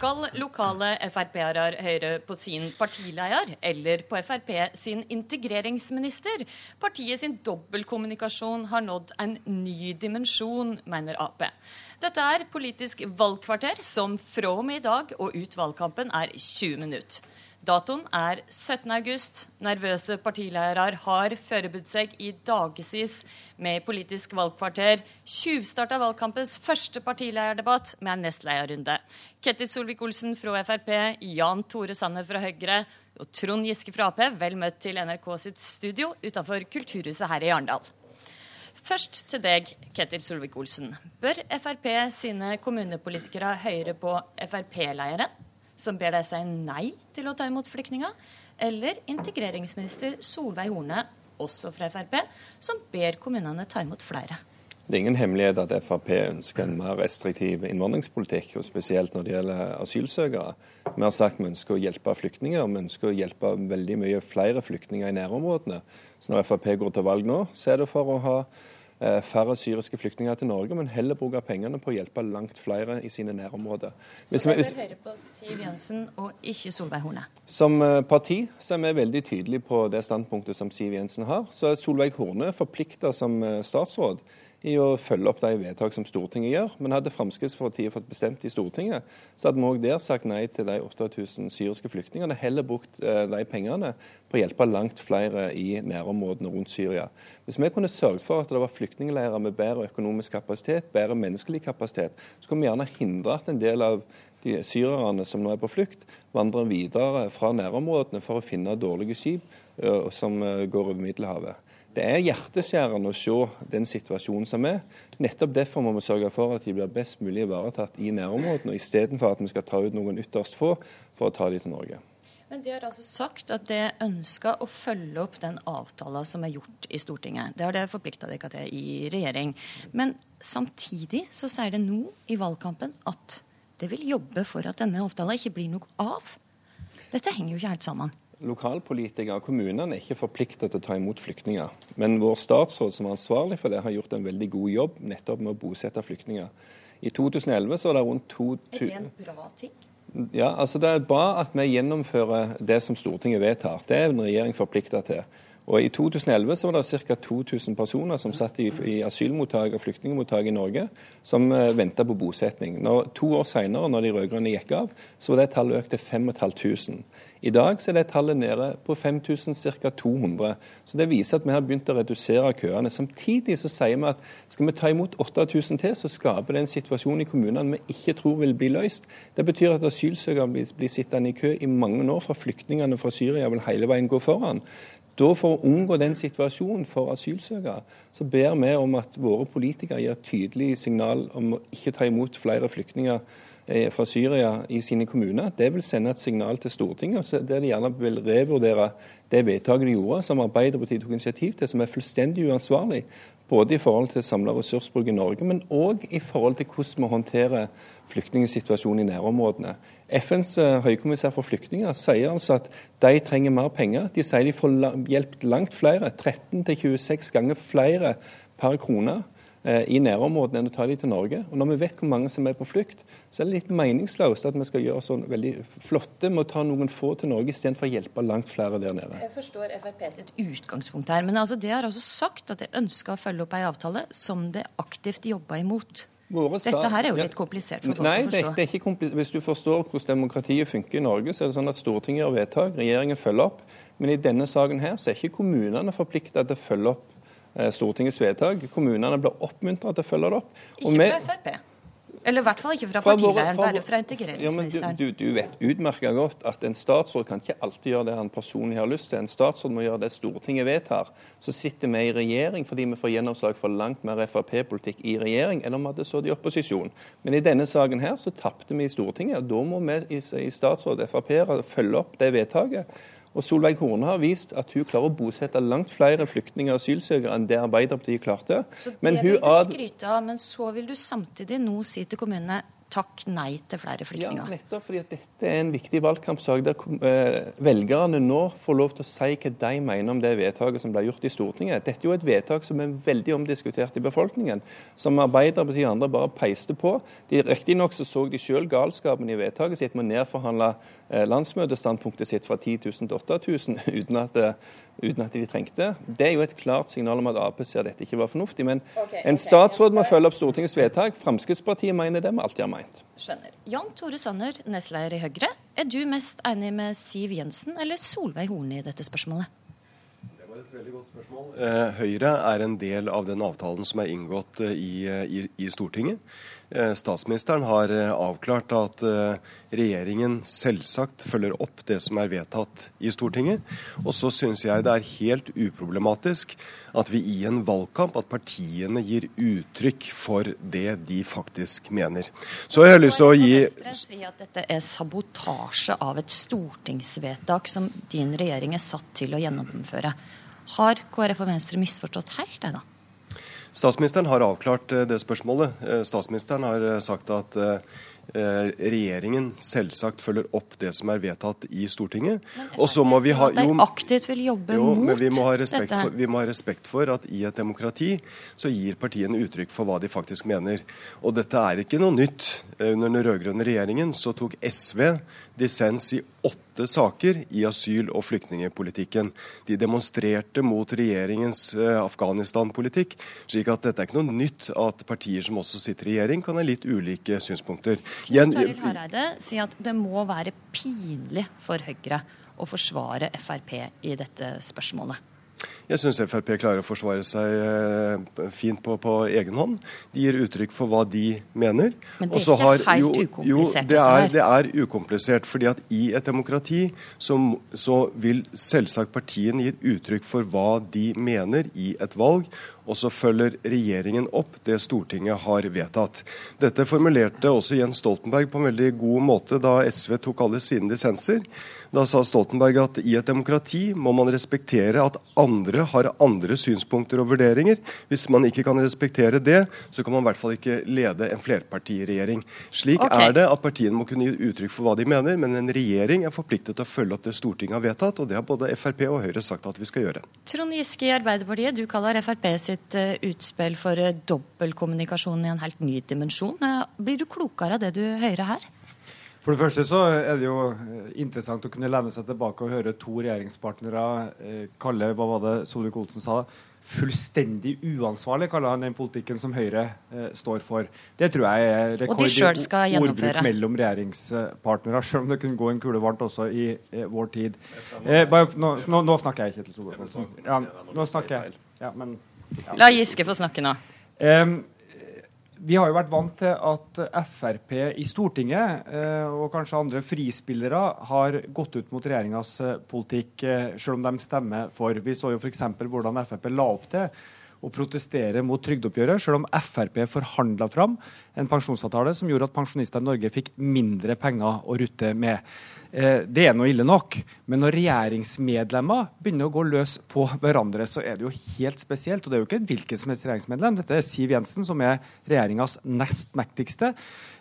Skal lokale Frp-ere høre på sin partileder eller på Frp sin integreringsminister? Partiet sin dobbeltkommunikasjon har nådd en ny dimensjon, mener Ap. Dette er Politisk valgkvarter, som fra og med i dag og ut valgkampen er 20 minutter. Datoen er 17. august. Nervøse partiledere har forberedt seg i dagevis med Politisk valgkvarter. Tjuvstarta valgkampens første partilederdebatt med en nestlederrunde. Ketil Solvik-Olsen fra Frp, Jan Tore Sanner fra Høyre og Trond Giske fra Ap, vel møtt til NRK sitt studio utenfor Kulturhuset her i Arendal. Først til deg, Ketil Solvik-Olsen. Bør Frp sine kommunepolitikere høre på Frp-lederen? Som ber deg si nei til å ta imot flyktninger, eller integreringsminister Solveig Horne, også fra Frp, som ber kommunene ta imot flere. Det er ingen hemmelighet at Frp ønsker en mer restriktiv innvandringspolitikk, og spesielt når det gjelder asylsøkere. Vi har sagt vi ønsker å hjelpe flyktninger, vi ønsker å hjelpe veldig mye flere flyktninger i nærområdene. Så når Frp går til valg nå, så er det for å ha færre syriske flyktninger til Norge, men heller bruke pengene på å hjelpe langt flere i sine nærområder. Hvis så dere hører på Siv Jensen og ikke Solveig Horne? Som eh, parti så er vi veldig tydelige på det standpunktet som Siv Jensen har. Så er Solveig Horne forplikta som eh, statsråd i å følge opp de vedtak som Stortinget gjør. Men hadde Fremskrittspartiet fått bestemt i Stortinget, så hadde vi òg der sagt nei til de 8000 syriske flyktningene. Heller brukt eh, de pengene på å hjelpe langt flere i nærområdene rundt Syria. Hvis vi kunne sørget for at det var flyktningleirer med bedre økonomisk kapasitet, bedre menneskelig kapasitet, så kunne vi gjerne hindre at en del av de syrerne som nå er på flukt, vandrer videre fra nærområdene for å finne dårlige skip som går over Middelhavet. Det er hjerteskjærende å se den situasjonen som er. Nettopp derfor må vi sørge for at de blir best mulig ivaretatt i nærområdene, istedenfor at vi skal ta ut noen ytterst få for å ta dem til Norge. Men De har altså sagt at de ønsker å følge opp den avtalen som er gjort i Stortinget. Det har de forplikta dere til i regjering. Men samtidig så sier det nå i valgkampen at det vil jobbe for at denne avtalen ikke blir noe av. Dette henger jo ikke helt sammen lokalpolitikere og kommunene er ikke forpliktet til å ta imot flyktninger. Men vår statsråd som er ansvarlig for det, har gjort en veldig god jobb nettopp med å bosette flyktninger. I 2011 så var det rundt 2000 Er det en bra ting? Ja, altså Det er bra at vi gjennomfører det som Stortinget vedtar. Det er en regjering forplikta til. Og I 2011 så var det ca. 2000 personer som satt i, i asylmottak og flyktningmottak i Norge, som eh, venta på bosetning. Når, to år senere, når de rød-grønne gikk av, så var det tallet økt til 5500. I dag så er det tallet nede på 5000, ca. 200. Så Det viser at vi har begynt å redusere køene. Samtidig så sier vi at skal vi ta imot 8000 til, så skaper det en situasjon i kommunene vi ikke tror vil bli løst. Det betyr at asylsøkere blir, blir sittende i kø i mange år, for flyktningene fra Syria vil hele veien gå foran. Da For å unngå den situasjonen for asylsøkere, så ber vi om at våre politikere gir tydelig signal om å ikke ta imot flere flyktninger fra Syria i sine kommuner. Det vil sende et signal til Stortinget der de gjerne vil revurdere det vedtaket de gjorde, som Arbeiderpartiet tok initiativ til, som er fullstendig uansvarlig. Både i forhold til samla ressursbruk i Norge, men òg i forhold til hvordan vi håndterer flyktningsituasjonen i nærområdene. FNs eh, høykommissær for flyktninger sier altså at de trenger mer penger. De sier de får hjulpet langt flere, 13-26 ganger flere per krone Eh, i nærområdene enn å ta dem til Norge. Og Når vi vet hvor mange som er på flukt, så er det litt meningsløst at vi skal gjøre sånn veldig flotte med å ta noen få til Norge istedenfor å hjelpe langt flere der nede. Jeg forstår Frp sitt utgangspunkt her, men altså, det har altså sagt at de ønsker å følge opp ei avtale som det aktivt jobber imot. Dette her er jo litt komplisert for folk Nei, å forstå. Det er ikke komplisert. Hvis du forstår hvordan demokratiet funker i Norge, så er det sånn at Stortinget gjør vedtak, regjeringen følger opp. Men i denne saken her så er ikke kommunene forplikta til å følge opp Eh, Stortingets vedtak. Kommunene blir oppmuntra til å følge det opp. Ikke fra Frp? Eller i hvert fall ikke fra, partileiren, bare fra integreringsministeren. Ja, du, du, vet utmerket godt at en statsråd kan ikke alltid gjøre det han personlig har lyst til. En statsråd må gjøre det Stortinget vedtar. Så sitter vi i regjering fordi vi får gjennomslag for langt mer Frp-politikk i regjering enn om vi hadde sittet i opposisjon. Men i denne saken her så tapte vi i Stortinget. og Da må vi i statsråd Frp følge opp det vedtaket. Og Solveig Horne har vist at hun klarer å bosette langt flere flyktninger og asylsøkere enn det Arbeiderpartiet klarte. Så det men vil du skryte av, men så vil du samtidig nå si til kommunene takk nei til flere flyktninger. Ja, nettopp fordi at dette er en viktig valgkampsak der eh, velgerne nå får lov til å si hva de mener om det vedtaket som ble gjort i Stortinget. Dette er jo et vedtak som er veldig omdiskutert i befolkningen, som Arbeiderpartiet og andre bare peiste på. Riktignok så, så de selv galskapen i vedtaket sitt med å nedforhandle eh, landsmøtestandpunktet sitt fra 10 000 til 8000 uten at uten at de trengte. Det er jo et klart signal om at Ap ser dette ikke var fornuftig. Men okay, en statsråd må følge opp Stortingets vedtak. Fremskrittspartiet mener det vi alltid har meint. Skjønner. Jan Tore Sanner, nestleder i Høyre. Er du mest enig med Siv Jensen eller Solveig Horne i dette spørsmålet? Det var et veldig godt spørsmål. Eh, Høyre er en del av den avtalen som er inngått eh, i, eh, i, i Stortinget. Eh, statsministeren har eh, avklart at eh, regjeringen selvsagt følger opp det som er vedtatt i Stortinget. Og så syns jeg det er helt uproblematisk at vi i en valgkamp, at partiene gir uttrykk for det de faktisk mener. Så jeg har lyst til å gi si at dette er sabotasje av et stortingsvedtak som din regjering er satt til å gjennomføre. Har KrF og Venstre misforstått helt det, da? Statsministeren har avklart eh, det spørsmålet. Eh, statsministeren har eh, sagt at regjeringen selvsagt følger opp det som er vedtatt i Stortinget. Og så må vi ha jo, aktivt vil jobbe jo, mot vi må, dette. For, vi må ha respekt for at i et demokrati så gir partiene uttrykk for hva de faktisk mener. Og dette er ikke noe nytt. Under den rød-grønne regjeringen så tok SV dissens i åtte saker i asyl- og flyktningpolitikken. De demonstrerte mot regjeringens eh, Afghanistan-politikk. slik at dette er ikke noe nytt at partier som også sitter i regjering, kan ha litt ulike synspunkter. Knut Taril Hareide sier at det må være pinlig for Høyre å forsvare Frp i dette spørsmålet. Jeg syns Frp klarer å forsvare seg eh, fint på, på, egen hånd. De gir uttrykk for hva de mener. Men det er ikke har, helt jo, ukomplisert? Jo, det er, det er, ukomplisert. fordi at i et demokrati så, så vil selvsagt partiene gi uttrykk for hva de mener i et valg. Og så følger regjeringen opp det Stortinget har vedtatt. Dette formulerte også Jens Stoltenberg på en veldig god måte da SV tok alle sine dissenser. Da sa Stoltenberg at i et demokrati må man respektere at andre har andre synspunkter og vurderinger. Hvis man ikke kan respektere det, så kan man i hvert fall ikke lede en flerpartiregjering. Slik okay. er det at partiene må kunne gi uttrykk for hva de mener, men en regjering er forpliktet til å følge opp det Stortinget har vedtatt, og det har både Frp og Høyre sagt at vi skal gjøre. Trond Giske i Arbeiderpartiet, du kaller Frp sitt eh, utspill for eh, dobbeltkommunikasjon i en helt ny dimensjon. Eh, blir du klokere av det du hører her? For det første så er det jo eh, interessant å kunne lene seg tilbake og høre to regjeringspartnere eh, kalle hva var det Solvik-Olsen sa, fullstendig uansvarlig, kaller han den politikken som Høyre eh, står for. Det tror jeg er rekord i ordbruk mellom regjeringspartnere, selv om det kunne gå en kule varmt også i eh, vår tid. Eh, bare, nå, nå, nå, snakker jeg, Kjetil Solvik-Olsen. Ja, nå snakker jeg. Ja, men, ja. La Giske få snakke nå. Um, vi har jo vært vant til at Frp i Stortinget eh, og kanskje andre frispillere har gått ut mot regjeringas eh, politikk, eh, selv om de stemmer for. Vi så jo f.eks. hvordan Frp la opp til å protestere mot trygdeoppgjøret, selv om Frp forhandla fram en pensjonsavtale som gjorde at pensjonister i Norge fikk mindre penger å rutte med. Eh, det er noe ille nok, men når regjeringsmedlemmer begynner å gå løs på hverandre, så er det jo helt spesielt. Og det er jo ikke hvilket som helst regjeringsmedlem. Dette er Siv Jensen, som er regjeringas nest mektigste,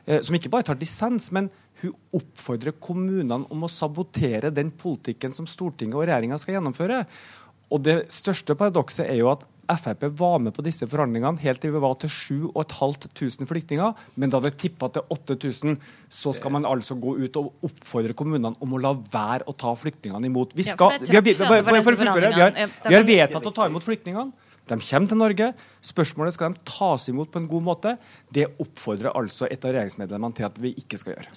eh, som ikke bare tar dissens, men hun oppfordrer kommunene om å sabotere den politikken som Stortinget og regjeringa skal gjennomføre. Og det største paradokset er jo at Frp var med på disse forhandlingene helt til vi var til 7500 flyktninger. Men da det tippa til 8000, så skal man altså gå ut og oppfordre kommunene om å la være å ta flyktningene imot. Vi, skal, vi, har, vi, har, vi har vedtatt å ta imot flyktningene. De kommer til Norge. Spørsmålet skal de tas imot på en god måte. Det oppfordrer altså et av regjeringsmedlemmene til at vi ikke skal gjøre.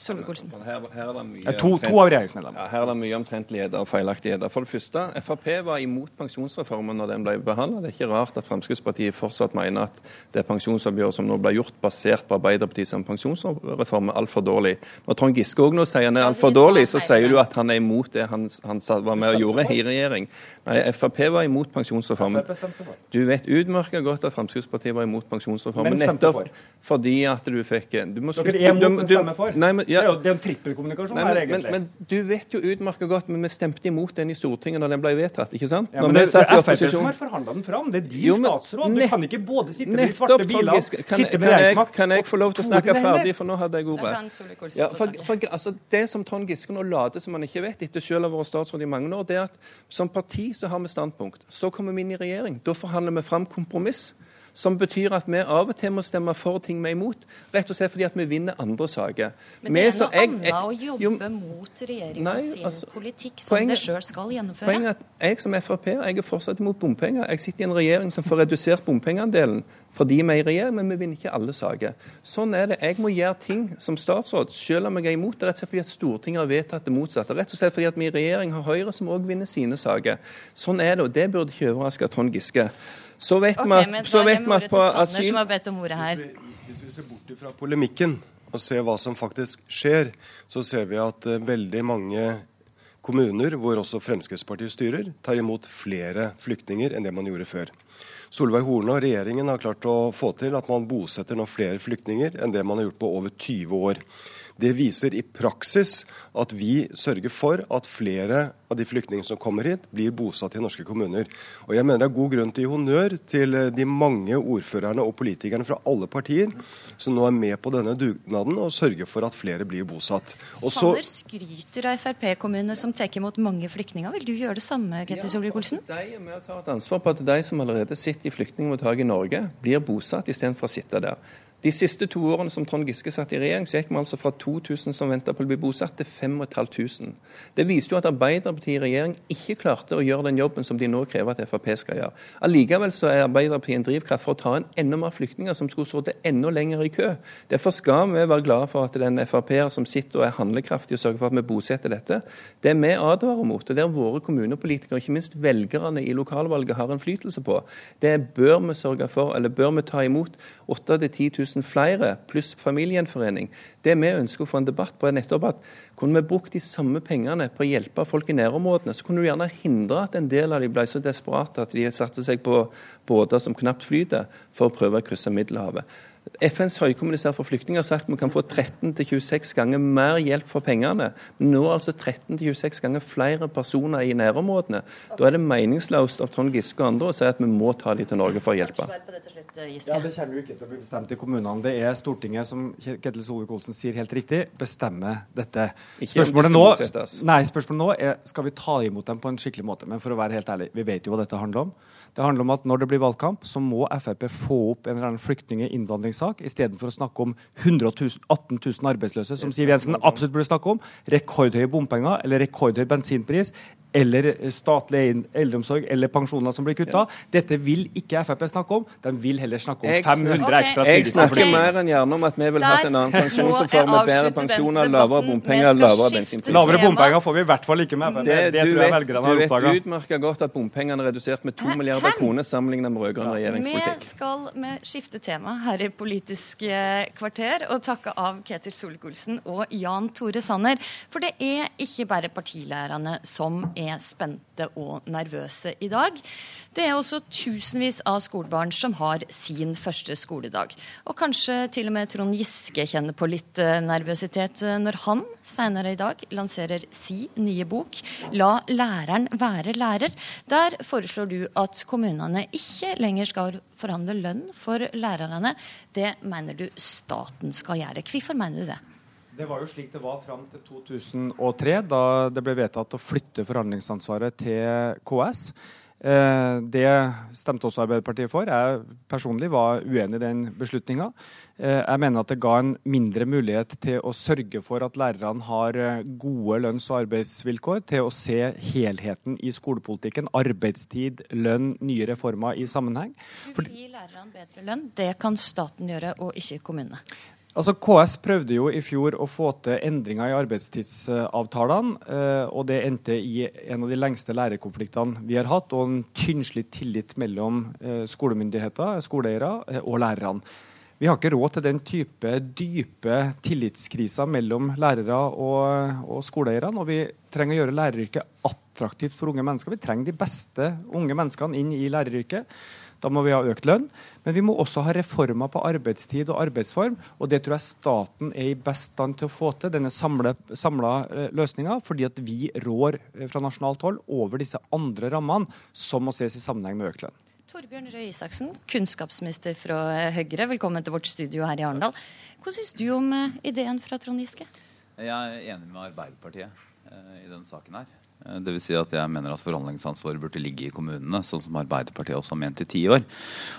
Her, her mye, to, to, av regjeringsmedlemmene. Ja, her er det mye omtrentligheter og feilaktigheter. For det første, Frp var imot pensjonsreformen når den ble behandlet. Det er ikke rart at Fremskrittspartiet fortsatt mener at det pensjonsoppgjøret som nå ble gjort basert på Arbeiderpartiet som pensjonsreform, er altfor dårlig. Når Trond Giske òg nå sier han er altfor dårlig, så sier du at han er imot det han, han var med og gjorde i regjering. Nei, Frp var imot pensjonsreformen. Du Du vet utmerket godt at Fremskrittspartiet var imot pensjonsreformen. Men stemte for. fordi at du fikk du må Dere er imot, men stemmer for? Nei, men, ja. Det er jo det er en trippelkommunikasjon her, egentlig. Men, men, du vet jo utmerket godt men vi stemte imot den i Stortinget da den ble vedtatt, ikke sant? Ja, men det, det er Frp som har forhandla den fram. Det er din jo, statsråd. Du kan ikke både sitte med de svarte bilene, sitte med regjeringsmakt Kan jeg få lov til å snakke ferdig, for nå hadde jeg ordet. Ja, for, for, altså, det som Trond Giske nå later som han ikke vet, etter selv å ha vært statsråd i mange år, det er at som parti så har vi standpunkt. Så kommer vi inn i regjering. Da forhandler vi fram kompromiss som betyr at vi av og til må stemme for ting vi er imot, rett og slett fordi at vi vinner andre saker. Men det er noe annet å jobbe jo, mot regjeringa sin altså, politikk som poenget, det sjøl skal gjennomføre. Poenget er at jeg som Frp jeg er fortsatt imot bompenger. Jeg sitter i en regjering som får redusert bompengeandelen fordi vi er i regjering, men vi vinner ikke alle saker. Sånn er det. Jeg må gjøre ting som statsråd, selv om jeg er imot det, rett og slett fordi at Stortinget har vedtatt det motsatte. Rett og slett fordi at vi i regjering har Høyre som òg vinner sine saker. Sånn er det, og det burde ikke overraske Trond Giske. Så vet vi okay, at, så vet at på asyl hvis vi, hvis vi ser bort fra polemikken og ser hva som faktisk skjer, så ser vi at uh, veldig mange kommuner, hvor også Fremskrittspartiet styrer, tar imot flere flyktninger enn det man gjorde før. Solveig Horne og regjeringen har klart å få til at man bosetter nå flere flyktninger enn det man har gjort på over 20 år. Det viser i praksis at vi sørger for at flere av de flyktningene som kommer hit, blir bosatt i norske kommuner. Og jeg mener det er god grunn til honnør til eh, de mange ordførerne og politikerne fra alle partier som nå er med på denne dugnaden og sørger for at flere blir bosatt. Og Sanner skryter av Frp-kommunene som tar imot mange flyktninger. Vil du gjøre det samme, Ketil Solvik-Olsen? Ja, de er med og tar et ansvar på at de som allerede sitter i flyktningmottak i Norge, blir bosatt istedenfor å sitte der. De siste to årene som Trond Giske satt i regjering, så gikk vi altså fra 2000 som venta på å bli bosatt, til 5500. Det viste jo at Arbeiderpartiet i regjering ikke klarte å gjøre den jobben som de nå krever at Frp skal gjøre. Allikevel så er Arbeiderpartiet en drivkraft for å ta inn enda mer flyktninger som skulle sittet enda lenger i kø. Derfor skal vi være glade for at den Frp-er som sitter og er handlekraftig og sørger for at vi bosetter dette, det vi advarer mot, og der våre kommunepolitikere, ikke minst velgerne i lokalvalget, har innflytelse på, det bør vi sørge for, eller bør vi ta imot 8 000-10 000 000 flere, pluss familiegjenforening. Det vi ønsker å få en debatt på, er nettopp at kunne vi brukt de samme pengene på å hjelpe folk i nærområdene, så kunne du gjerne hindre at en del av de ble så desperate at de satte seg på båter som knapt flyter, for å prøve å krysse Middelhavet. FNs høykommissær for flyktninger har sagt at vi kan få 13-26 ganger mer hjelp for pengene. Men nå er altså 13-26 ganger flere personer i nærområdene. Da er det meningsløst av Trond Giske og andre å si at vi må ta dem til Norge for å hjelpe. Ja, Det kommer jo ikke til å bli bestemt i kommunene. Det er Stortinget som Ketil Solvik-Olsen sier helt riktig, bestemmer dette. Spørsmålet nå, nei, spørsmålet nå er skal vi ta imot dem på en skikkelig måte. Men for å være helt ærlig, vi vet jo hva dette handler om. Det handler om at når det blir valgkamp, så må Frp få opp en eller annen flyktning- og innvandringssak istedenfor å snakke om 118 000 arbeidsløse, som Siv Jensen absolutt burde snakke om, rekordhøye bompenger eller rekordhøy bensinpris eller statlig eldreomsorg eller pensjoner som blir kutta. Dette vil ikke Frp snakke om. De vil heller snakke om 500 okay. ekstra Jeg snakker mer enn gjerne om at vi vil ha en annen pensjonsreform med bedre pensjoner, lavere bompenger, lavere bensinpris. Lavere bompenger får vi i hvert fall ikke med Frp. Det, det, tror jeg velgerne har oppdaga. Du vet utmerket godt at bompengene er redusert med 2 milliarder kroner sammenlignet med rød-grønn regjeringspolitikk. Vi skal med skifte tema her i Politisk kvarter og takke av Ketil Solvik-Olsen og Jan Tore Sanner. For det er ikke bare partilærerne som er er spente og nervøse i dag. Det er også tusenvis av skolebarn som har sin første skoledag. Og kanskje til og med Trond Giske kjenner på litt eh, nervøsitet eh, når han senere i dag lanserer si nye bok 'La læreren være lærer'. Der foreslår du at kommunene ikke lenger skal forhandle lønn for lærerne. Det mener du staten skal gjøre. Hvorfor mener du det? Det var jo slik det var fram til 2003, da det ble vedtatt å flytte forhandlingsansvaret til KS. Eh, det stemte også Arbeiderpartiet for. Jeg personlig var uenig i den beslutninga. Eh, jeg mener at det ga en mindre mulighet til å sørge for at lærerne har eh, gode lønns- og arbeidsvilkår, til å se helheten i skolepolitikken, arbeidstid, lønn, nye reformer i sammenheng. Du vil gi lærerne bedre lønn. Det kan staten gjøre, og ikke kommunene. Altså, KS prøvde jo i fjor å få til endringer i arbeidstidsavtalene. Eh, og det endte i en av de lengste lærerkonfliktene vi har hatt, og en tynnslitt tillit mellom eh, skolemyndigheter, skoleeiere eh, og lærerne. Vi har ikke råd til den type dype tillitskriser mellom lærere og, og skoleeierne. Og vi trenger å gjøre læreryrket attraktivt for unge mennesker. Vi trenger de beste unge menneskene inn i læreryrket. Da må vi ha økt lønn. Men vi må også ha reformer på arbeidstid og arbeidsform. Og det tror jeg staten er i best stand til å få til, denne samla eh, løsninga, fordi at vi rår eh, fra nasjonalt hold over disse andre rammene, som må ses i sammenheng med økt lønn. Torbjørn Røe Isaksen, kunnskapsminister fra Høyre, velkommen til vårt studio her i Arendal. Hva syns du om ideen fra Trond Giske? Jeg er enig med Arbeiderpartiet i denne saken her. Eh, det vil Si at jeg mener at forhandlingsansvaret burde ligge i kommunene, sånn som Arbeiderpartiet også har ment i ti år.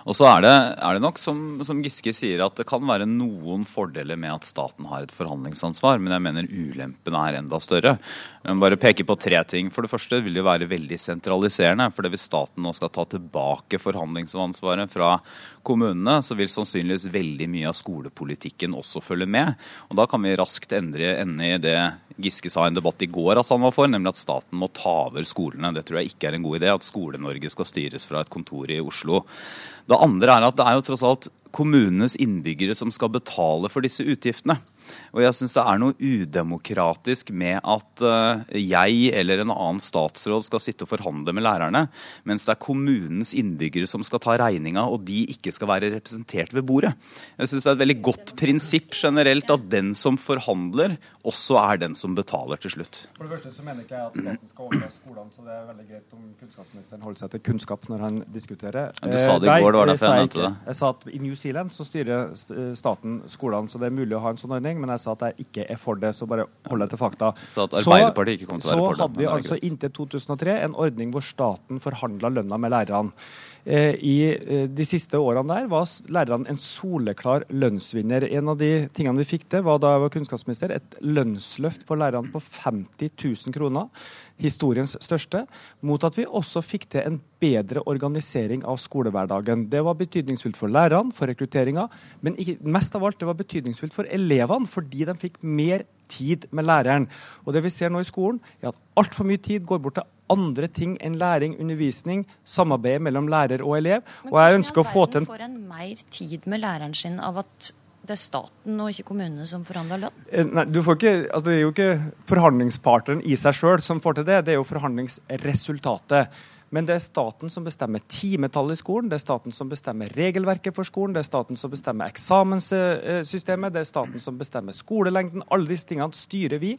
Og så er det, er det nok, som, som, Giske sier, at det kan være noen fordeler med at staten har et forhandlingsansvar, men jeg mener ulempene er enda større. Jeg må bare peke på tre ting. For det første vil det være veldig sentraliserende. For hvis staten nå skal ta tilbake forhandlingsansvaret fra kommunene, så vil sannsynligvis veldig mye av skolepolitikken også følge med. Og da kan vi raskt endre, ende i det Giske sa i en debatt i går at han var for, nemlig at staten må ta over skolene. Det tror jeg ikke er en god idé, at Skole-Norge skal styres fra et kontor i Oslo. Det andre er at det er jo tross alt kommunenes innbyggere som skal betale for disse utgiftene. Og jeg syns det er noe udemokratisk med at uh, jeg eller en annen statsråd skal sitte og forhandle med lærerne, mens det er kommunens innbyggere som skal ta regninga, og de ikke skal være representert ved bordet. Jeg syns det er et veldig godt prinsipp generelt at den som forhandler, også er den som betaler til slutt. For det første så mener ikke jeg at staten skal overta skolene, så det er veldig greit om kunnskapsministeren holder seg til kunnskap når han diskuterer. Du sa det i går, det var derfor jeg nevnte det. Jeg sa at i New Zealand så styrer staten skolene, så det er mulig å ha en sånn ordning. men jeg sa at jeg ikke er for det, så bare hold deg til fakta. Så at Arbeiderpartiet ikke kommer til å være for det. Så hadde vi altså inntil 2003 en ordning hvor staten forhandla lønna med lærerne. Eh, I eh, de siste årene der var lærerne en soleklar lønnsvinner. En av de tingene vi fikk til, var da jeg var kunnskapsminister, et lønnsløft på lærerne på 50 000 kroner historiens største, mot at vi også fikk til en bedre organisering av skolehverdagen. Det var betydningsfullt for lærerne, for rekrutteringa, men mest av alt det var betydningsfullt for elevene, fordi de fikk mer tid med læreren. Og det vi ser nå i skolen, er at altfor mye tid går bort til andre ting enn læring, undervisning, samarbeid mellom lærer og elev. Men og jeg ønsker å få til en får en mer tid med læreren sin av at det er staten og ikke kommunene som forhandler lønn? Eh, nei, ikke, altså Det er jo ikke forhandlingspartneren i seg sjøl som får til det, det er jo forhandlingsresultatet. Men det er staten som bestemmer timetallet i skolen, det er staten som bestemmer regelverket for skolen, det er staten som bestemmer eksamenssystemet, det er staten som bestemmer skolelengden. Alle disse tingene styrer vi.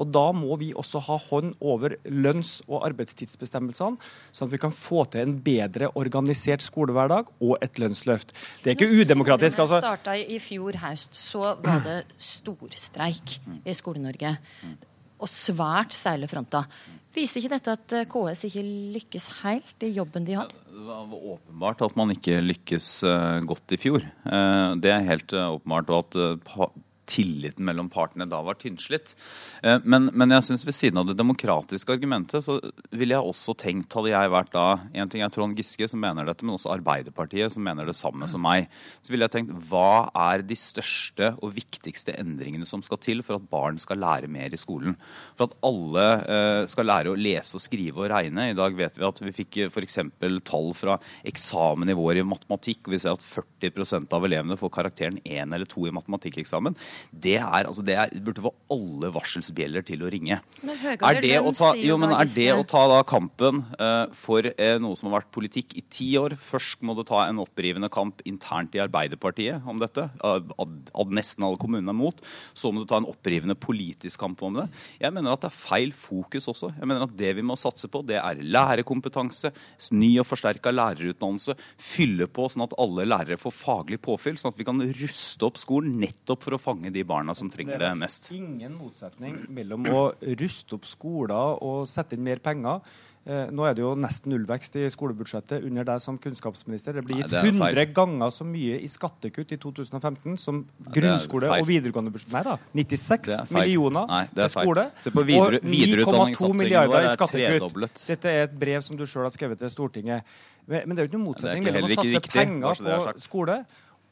Og da må vi også ha hånd over lønns- og arbeidstidsbestemmelsene, sånn at vi kan få til en bedre organisert skolehverdag og et lønnsløft. Det er ikke udemokratisk. altså. altså. starta i fjor høst, så var det storstreik i Skole-Norge. Og svært steile fronter. Viser ikke dette at eh, KS ikke lykkes helt i jobben de har? Det var åpenbart at man ikke lykkes eh, godt i fjor. Eh, det er helt åpenbart. Og at tilliten mellom partene da var tynnslitt. Eh, men, men jeg synes ved siden av det demokratiske argumentet, så ville jeg også tenkt, hadde jeg vært da En ting er Trond Giske som mener dette, men også Arbeiderpartiet som mener det samme som meg. Så ville jeg tenkt hva er de største og viktigste endringene som skal til for at barn skal lære mer i skolen? For at alle eh, skal lære å lese og skrive og regne. I dag vet vi at vi fikk eh, f.eks. tall fra eksamen i vår i matematikk, og vi ser at 40% av elevene får karakteren 1 eller 2 i matematikkeksamen det, er, altså det, er, burde få alle varselsbjeller til å ringe. Er det å ta, jo, men er det å ta da kampen uh, for uh, noe som har vært politikk i ti år? Først må du ta en opprivende kamp internt i Arbeiderpartiet om dette. Ad, ad nesten alle kommunene er mot. Så må du ta en opprivende politisk kamp om det. Jeg mener at det er feil fokus også. Jeg mener at Det vi må satse på, det er lærerkompetanse, ny og forsterka lærerutdannelse, fylle på sånn at alle lærere får faglig påfyll, sånn at vi kan ruste opp skolen nettopp for å fange de barna som trenger det, mest. Det er ingen motsetning mellom å ruste opp skoler og sette inn mer penger. Eh, nå er det jo nesten nullvekst i skolebudsjettet under deg som kunnskapsminister. Det blir gitt 100 ganger så mye i skattekutt i 2015 som grunnskole og videregående budsjett. Nei da, 96 millioner Nei, til skole og 9,2 milliarder i skattekutt. Dette er et brev som du sjøl har skrevet til Stortinget. Men, men det er jo ikke noen motsetning mellom å satse penger på skole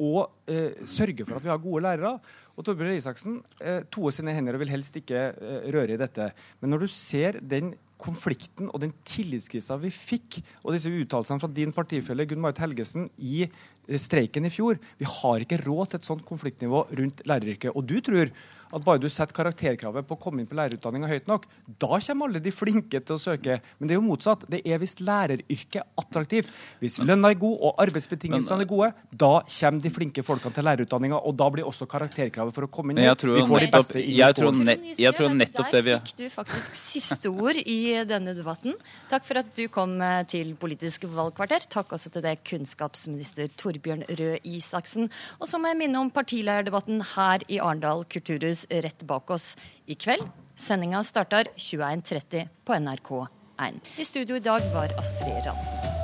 og eh, sørge for at vi har gode lærere. Og Torbjørn Isaksen eh, toer sine hender og vil helst ikke eh, røre i dette. Men når du ser den konflikten og den tillitskrisa vi fikk, og disse uttalelsene fra din partifelle Gunn Marit Helgesen i eh, streiken i fjor Vi har ikke råd til et sånt konfliktnivå rundt læreryrket. Og du tror at bare du setter karakterkravet på å komme inn på lærerutdanninga høyt nok, da kommer alle de flinke til å søke. Men det er jo motsatt. Det er hvis læreryrket er attraktivt. Hvis lønna er god og arbeidsbetingelsene er gode, da kommer de flinke folkene til lærerutdanninga, og da blir også karakterkravet for å komme inn høyt. Vi får de beste i skolen. Jeg tror nettopp det vi Der fikk du faktisk siste ord i denne debatten. Takk for at du kom eh, til Politisk valgkvarter. Takk også til det kunnskapsminister Torbjørn Røe Isaksen. Og så må jeg minne om partilederdebatten her i Arendal kulturhus rett bak oss i kveld. Sendinga starter 21.30 på NRK1. I studio i dag var Astrid Rand.